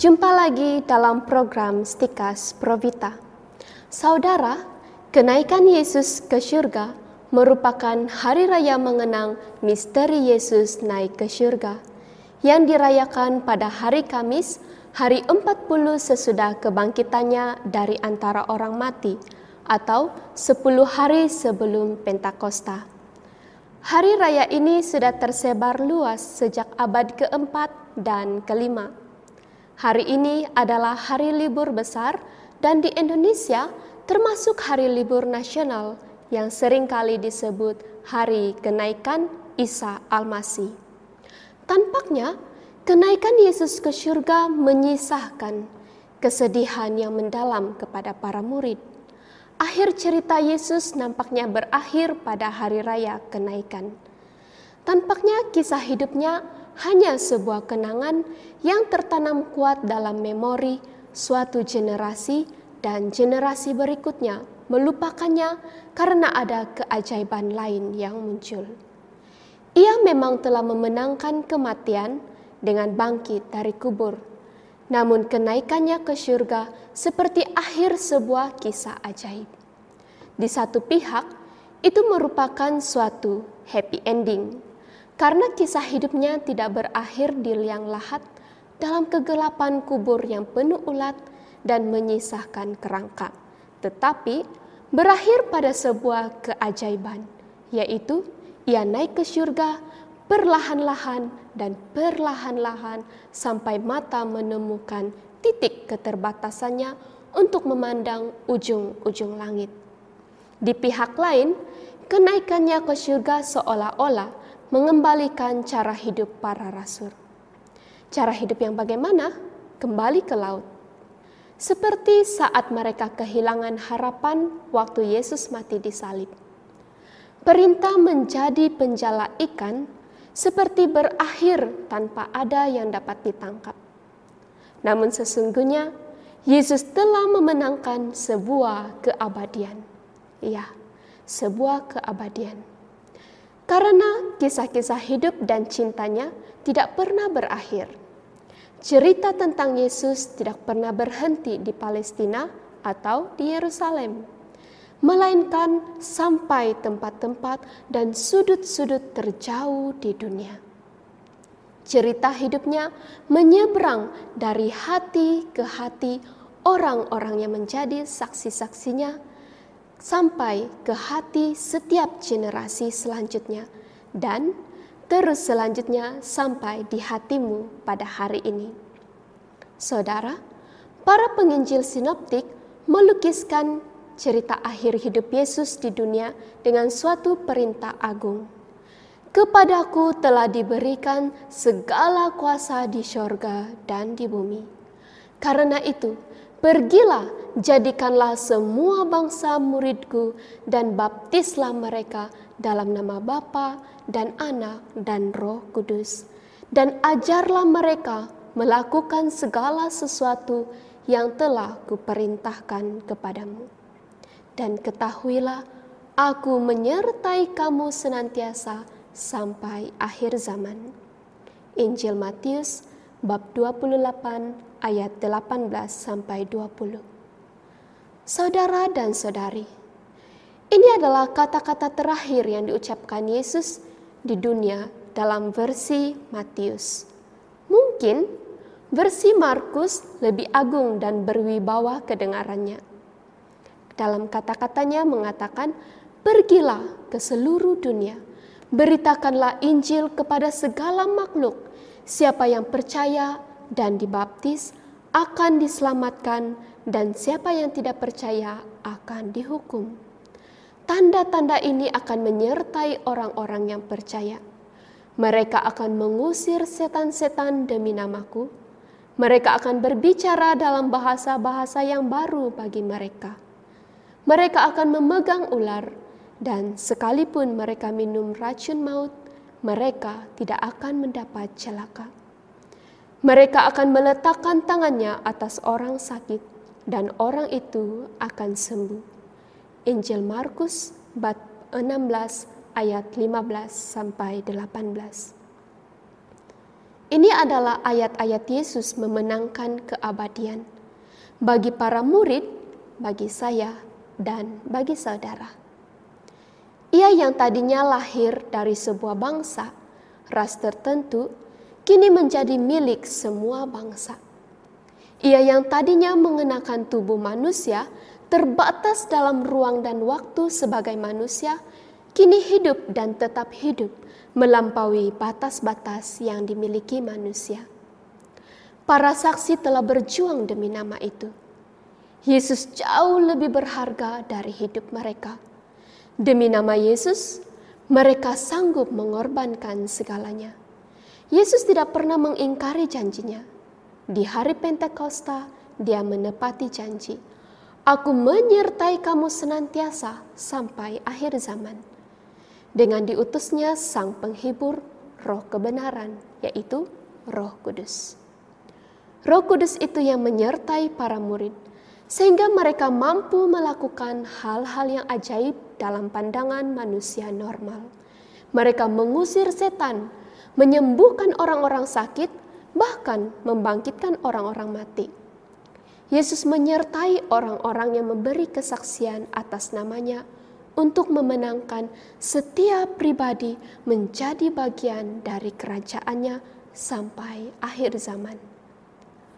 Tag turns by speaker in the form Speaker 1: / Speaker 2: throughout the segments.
Speaker 1: Jumpa lagi dalam program Stikas Provita. Saudara, kenaikan Yesus ke surga merupakan hari raya mengenang misteri Yesus naik ke surga yang dirayakan pada hari Kamis, hari 40 sesudah kebangkitannya dari antara orang mati atau 10 hari sebelum Pentakosta. Hari raya ini sudah tersebar luas sejak abad keempat dan kelima. Hari ini adalah hari libur besar dan di Indonesia termasuk hari libur nasional yang sering kali disebut hari kenaikan Isa Al-Masih. Tampaknya kenaikan Yesus ke surga menyisahkan kesedihan yang mendalam kepada para murid. Akhir cerita Yesus nampaknya berakhir pada hari raya kenaikan. Tampaknya kisah hidupnya hanya sebuah kenangan yang tertanam kuat dalam memori suatu generasi dan generasi berikutnya melupakannya karena ada keajaiban lain yang muncul. Ia memang telah memenangkan kematian dengan bangkit dari kubur. Namun kenaikannya ke surga seperti akhir sebuah kisah ajaib. Di satu pihak, itu merupakan suatu happy ending karena kisah hidupnya tidak berakhir di liang lahat dalam kegelapan kubur yang penuh ulat dan menyisahkan kerangka, tetapi berakhir pada sebuah keajaiban, yaitu ia naik ke surga perlahan-lahan dan perlahan-lahan sampai mata menemukan titik keterbatasannya untuk memandang ujung-ujung langit. Di pihak lain, kenaikannya ke surga seolah-olah mengembalikan cara hidup para rasul. Cara hidup yang bagaimana? Kembali ke laut. Seperti saat mereka kehilangan harapan waktu Yesus mati di salib. Perintah menjadi penjala ikan seperti berakhir tanpa ada yang dapat ditangkap. Namun sesungguhnya Yesus telah memenangkan sebuah keabadian. Ya, sebuah keabadian. Karena kisah-kisah hidup dan cintanya tidak pernah berakhir. Cerita tentang Yesus tidak pernah berhenti di Palestina atau di Yerusalem, melainkan sampai tempat-tempat dan sudut-sudut terjauh di dunia. Cerita hidupnya menyeberang dari hati ke hati orang-orang yang menjadi saksi-saksinya sampai ke hati setiap generasi selanjutnya dan terus selanjutnya sampai di hatimu pada hari ini. Saudara, para penginjil sinoptik melukiskan cerita akhir hidup Yesus di dunia dengan suatu perintah agung. Kepadaku telah diberikan segala kuasa di sorga dan di bumi. Karena itu, Pergilah, jadikanlah semua bangsa muridku dan baptislah mereka dalam nama Bapa dan Anak dan Roh Kudus. Dan ajarlah mereka melakukan segala sesuatu yang telah kuperintahkan kepadamu. Dan ketahuilah, aku menyertai kamu senantiasa sampai akhir zaman. Injil Matius bab 28 ayat 18 sampai 20. Saudara dan saudari, ini adalah kata-kata terakhir yang diucapkan Yesus di dunia dalam versi Matius. Mungkin versi Markus lebih agung dan berwibawa kedengarannya. Dalam kata-katanya mengatakan, "Pergilah ke seluruh dunia, beritakanlah Injil kepada segala makhluk. Siapa yang percaya dan dibaptis akan diselamatkan dan siapa yang tidak percaya akan dihukum. Tanda-tanda ini akan menyertai orang-orang yang percaya. Mereka akan mengusir setan-setan demi namaku. Mereka akan berbicara dalam bahasa-bahasa yang baru bagi mereka. Mereka akan memegang ular, dan sekalipun mereka minum racun maut, mereka tidak akan mendapat celaka. Mereka akan meletakkan tangannya atas orang sakit dan orang itu akan sembuh. Injil Markus bab 16 ayat 15 sampai 18. Ini adalah ayat-ayat Yesus memenangkan keabadian bagi para murid, bagi saya, dan bagi saudara. Ia yang tadinya lahir dari sebuah bangsa, ras tertentu, kini menjadi milik semua bangsa. Ia yang tadinya mengenakan tubuh manusia, terbatas dalam ruang dan waktu sebagai manusia, kini hidup dan tetap hidup melampaui batas-batas yang dimiliki manusia. Para saksi telah berjuang demi nama itu. Yesus jauh lebih berharga dari hidup mereka. Demi nama Yesus, mereka sanggup mengorbankan segalanya. Yesus tidak pernah mengingkari janjinya. Di hari Pentakosta, dia menepati janji. Aku menyertai kamu senantiasa sampai akhir zaman dengan diutusnya Sang Penghibur, Roh Kebenaran, yaitu Roh Kudus. Roh Kudus itu yang menyertai para murid, sehingga mereka mampu melakukan hal-hal yang ajaib dalam pandangan manusia normal. Mereka mengusir setan, menyembuhkan orang-orang sakit, bahkan membangkitkan orang-orang mati. Yesus menyertai orang-orang yang memberi kesaksian atas namanya untuk memenangkan setiap pribadi menjadi bagian dari kerajaannya sampai akhir zaman.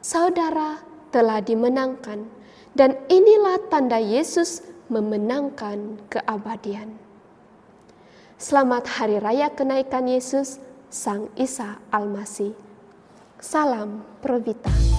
Speaker 1: Saudara telah dimenangkan dan inilah tanda Yesus memenangkan keabadian. Selamat Hari Raya Kenaikan Yesus, Sang Isa Almasih. Salam Provita.